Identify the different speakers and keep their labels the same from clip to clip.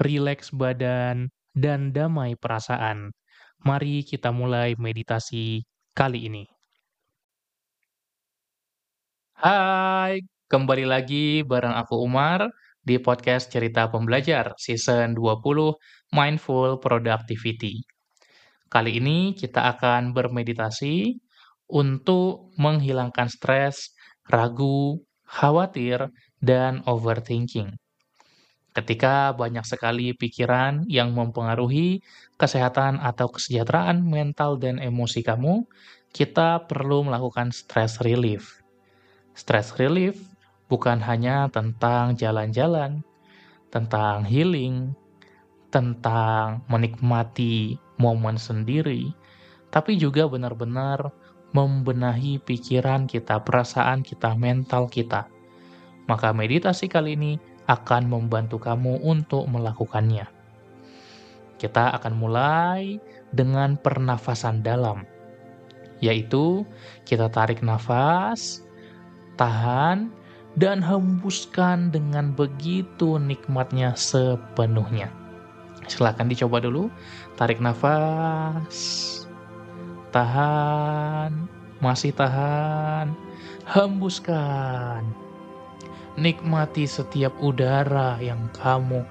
Speaker 1: rileks badan, dan damai perasaan. Mari kita mulai meditasi kali ini. Hai, kembali lagi bareng aku Umar di podcast Cerita Pembelajar season 20 Mindful Productivity. Kali ini kita akan bermeditasi untuk menghilangkan stres, ragu, khawatir, dan overthinking. Ketika banyak sekali pikiran yang mempengaruhi kesehatan atau kesejahteraan mental dan emosi kamu, kita perlu melakukan stress relief. Stress relief bukan hanya tentang jalan-jalan, tentang healing, tentang menikmati momen sendiri, tapi juga benar-benar membenahi pikiran kita, perasaan kita, mental kita. Maka meditasi kali ini akan membantu kamu untuk melakukannya. Kita akan mulai dengan pernafasan dalam, yaitu kita tarik nafas, tahan, dan hembuskan dengan begitu nikmatnya sepenuhnya. Silahkan dicoba dulu. Tarik nafas, tahan, masih tahan, hembuskan. Nikmati setiap udara yang kamu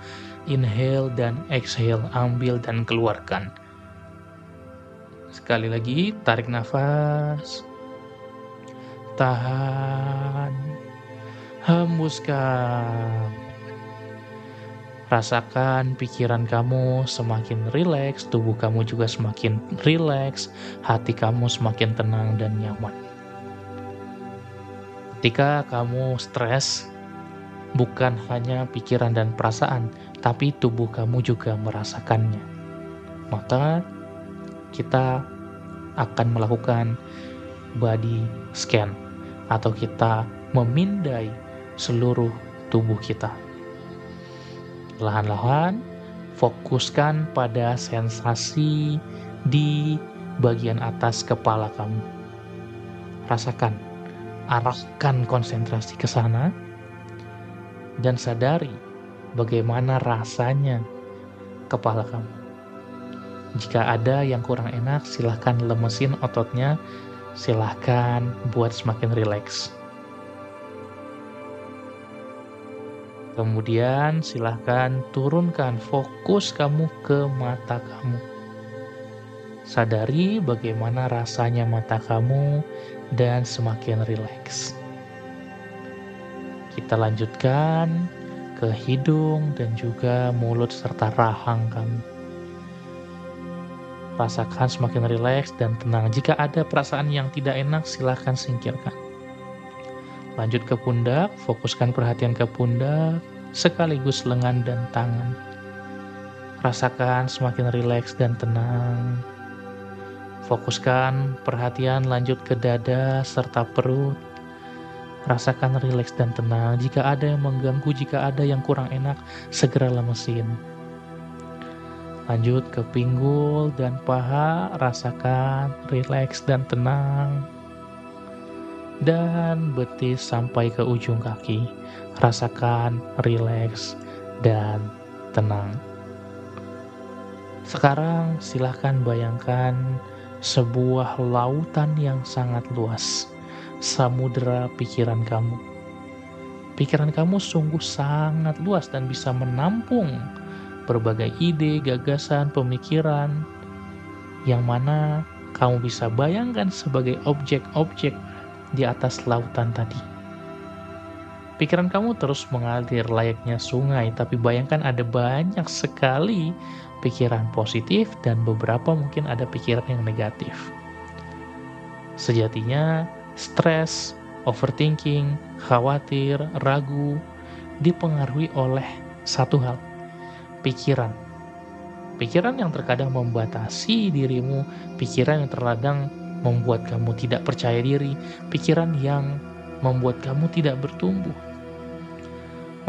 Speaker 1: inhale dan exhale, ambil dan keluarkan. Sekali lagi, tarik nafas, tahan, hembuskan. Rasakan pikiran kamu semakin rileks, tubuh kamu juga semakin rileks, hati kamu semakin tenang dan nyaman. Ketika kamu stres, bukan hanya pikiran dan perasaan, tapi tubuh kamu juga merasakannya. Maka kita akan melakukan body scan atau kita memindai seluruh tubuh kita. Lahan-lahan fokuskan pada sensasi di bagian atas kepala kamu. Rasakan, arahkan konsentrasi ke sana dan sadari bagaimana rasanya kepala kamu. Jika ada yang kurang enak, silahkan lemesin ototnya, silahkan buat semakin rileks. Kemudian silahkan turunkan fokus kamu ke mata kamu. Sadari bagaimana rasanya mata kamu dan semakin rileks. Kita lanjutkan ke hidung dan juga mulut serta rahang kamu. Rasakan semakin rileks dan tenang. Jika ada perasaan yang tidak enak, silahkan singkirkan. Lanjut ke pundak, fokuskan perhatian ke pundak, sekaligus lengan dan tangan. Rasakan semakin rileks dan tenang. Fokuskan perhatian lanjut ke dada serta perut, Rasakan rileks dan tenang. Jika ada yang mengganggu, jika ada yang kurang enak, segera lemesin. Lanjut ke pinggul dan paha, rasakan rileks dan tenang. Dan betis sampai ke ujung kaki, rasakan rileks dan tenang. Sekarang silahkan bayangkan sebuah lautan yang sangat luas samudera pikiran kamu. Pikiran kamu sungguh sangat luas dan bisa menampung berbagai ide, gagasan, pemikiran yang mana kamu bisa bayangkan sebagai objek-objek di atas lautan tadi. Pikiran kamu terus mengalir layaknya sungai, tapi bayangkan ada banyak sekali pikiran positif dan beberapa mungkin ada pikiran yang negatif. Sejatinya, stres, overthinking, khawatir, ragu, dipengaruhi oleh satu hal, pikiran. Pikiran yang terkadang membatasi dirimu, pikiran yang terkadang membuat kamu tidak percaya diri, pikiran yang membuat kamu tidak bertumbuh.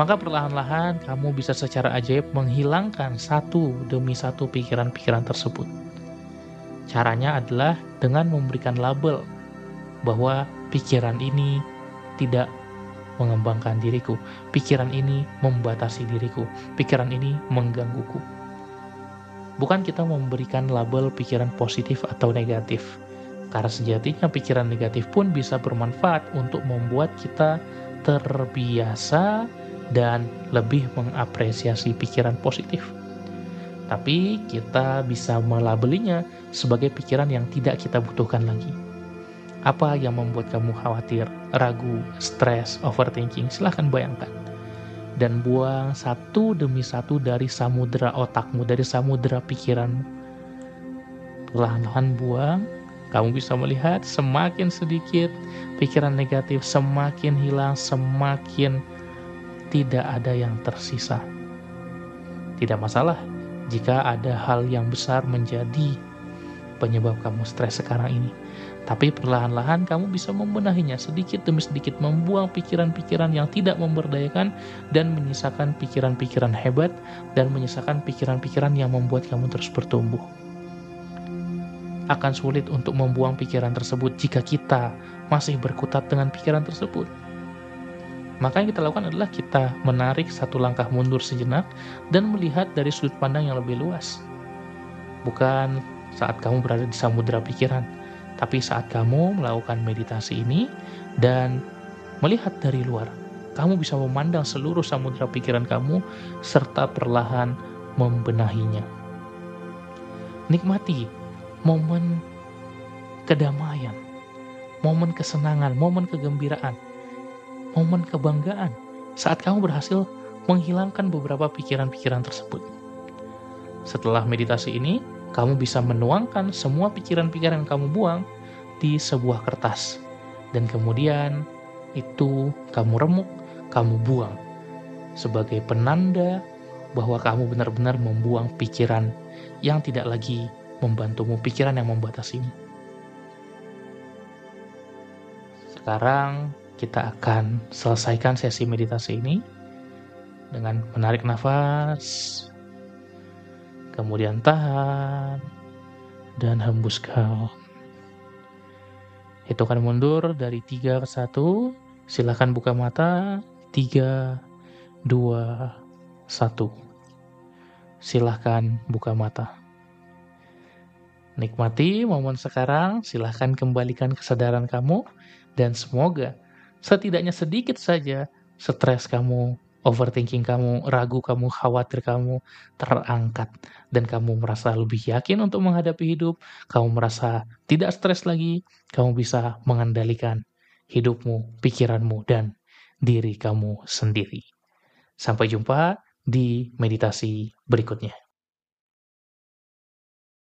Speaker 1: Maka perlahan-lahan kamu bisa secara ajaib menghilangkan satu demi satu pikiran-pikiran tersebut. Caranya adalah dengan memberikan label bahwa pikiran ini tidak mengembangkan diriku. Pikiran ini membatasi diriku. Pikiran ini menggangguku. Bukan kita memberikan label pikiran positif atau negatif. Karena sejatinya pikiran negatif pun bisa bermanfaat untuk membuat kita terbiasa dan lebih mengapresiasi pikiran positif. Tapi kita bisa melabelinya sebagai pikiran yang tidak kita butuhkan lagi. Apa yang membuat kamu khawatir, ragu, stres, overthinking? Silahkan bayangkan. Dan buang satu demi satu dari samudera otakmu, dari samudera pikiranmu. Perlahan-lahan buang, kamu bisa melihat semakin sedikit pikiran negatif, semakin hilang, semakin tidak ada yang tersisa. Tidak masalah jika ada hal yang besar menjadi penyebab kamu stres sekarang ini tapi perlahan-lahan kamu bisa membenahinya sedikit demi sedikit, membuang pikiran-pikiran yang tidak memberdayakan dan menyisakan pikiran-pikiran hebat dan menyisakan pikiran-pikiran yang membuat kamu terus bertumbuh. Akan sulit untuk membuang pikiran tersebut jika kita masih berkutat dengan pikiran tersebut. Maka yang kita lakukan adalah kita menarik satu langkah mundur sejenak dan melihat dari sudut pandang yang lebih luas. Bukan saat kamu berada di samudera pikiran, tapi saat kamu melakukan meditasi ini dan melihat dari luar, kamu bisa memandang seluruh samudera pikiran kamu serta perlahan membenahinya. Nikmati momen kedamaian, momen kesenangan, momen kegembiraan, momen kebanggaan saat kamu berhasil menghilangkan beberapa pikiran-pikiran tersebut. Setelah meditasi ini, kamu bisa menuangkan semua pikiran-pikiran yang kamu buang di sebuah kertas. Dan kemudian itu kamu remuk, kamu buang. Sebagai penanda bahwa kamu benar-benar membuang pikiran yang tidak lagi membantumu, pikiran yang membatasimu. Sekarang kita akan selesaikan sesi meditasi ini dengan menarik nafas kemudian tahan, dan hembuskan. Hitungan mundur dari 3 ke 1, silahkan buka mata, 3, 2, 1. Silahkan buka mata. Nikmati momen sekarang, silahkan kembalikan kesadaran kamu, dan semoga setidaknya sedikit saja stres kamu overthinking kamu, ragu kamu, khawatir kamu terangkat dan kamu merasa lebih yakin untuk menghadapi hidup, kamu merasa tidak stres lagi, kamu bisa mengendalikan hidupmu, pikiranmu dan diri kamu sendiri. Sampai jumpa di meditasi berikutnya.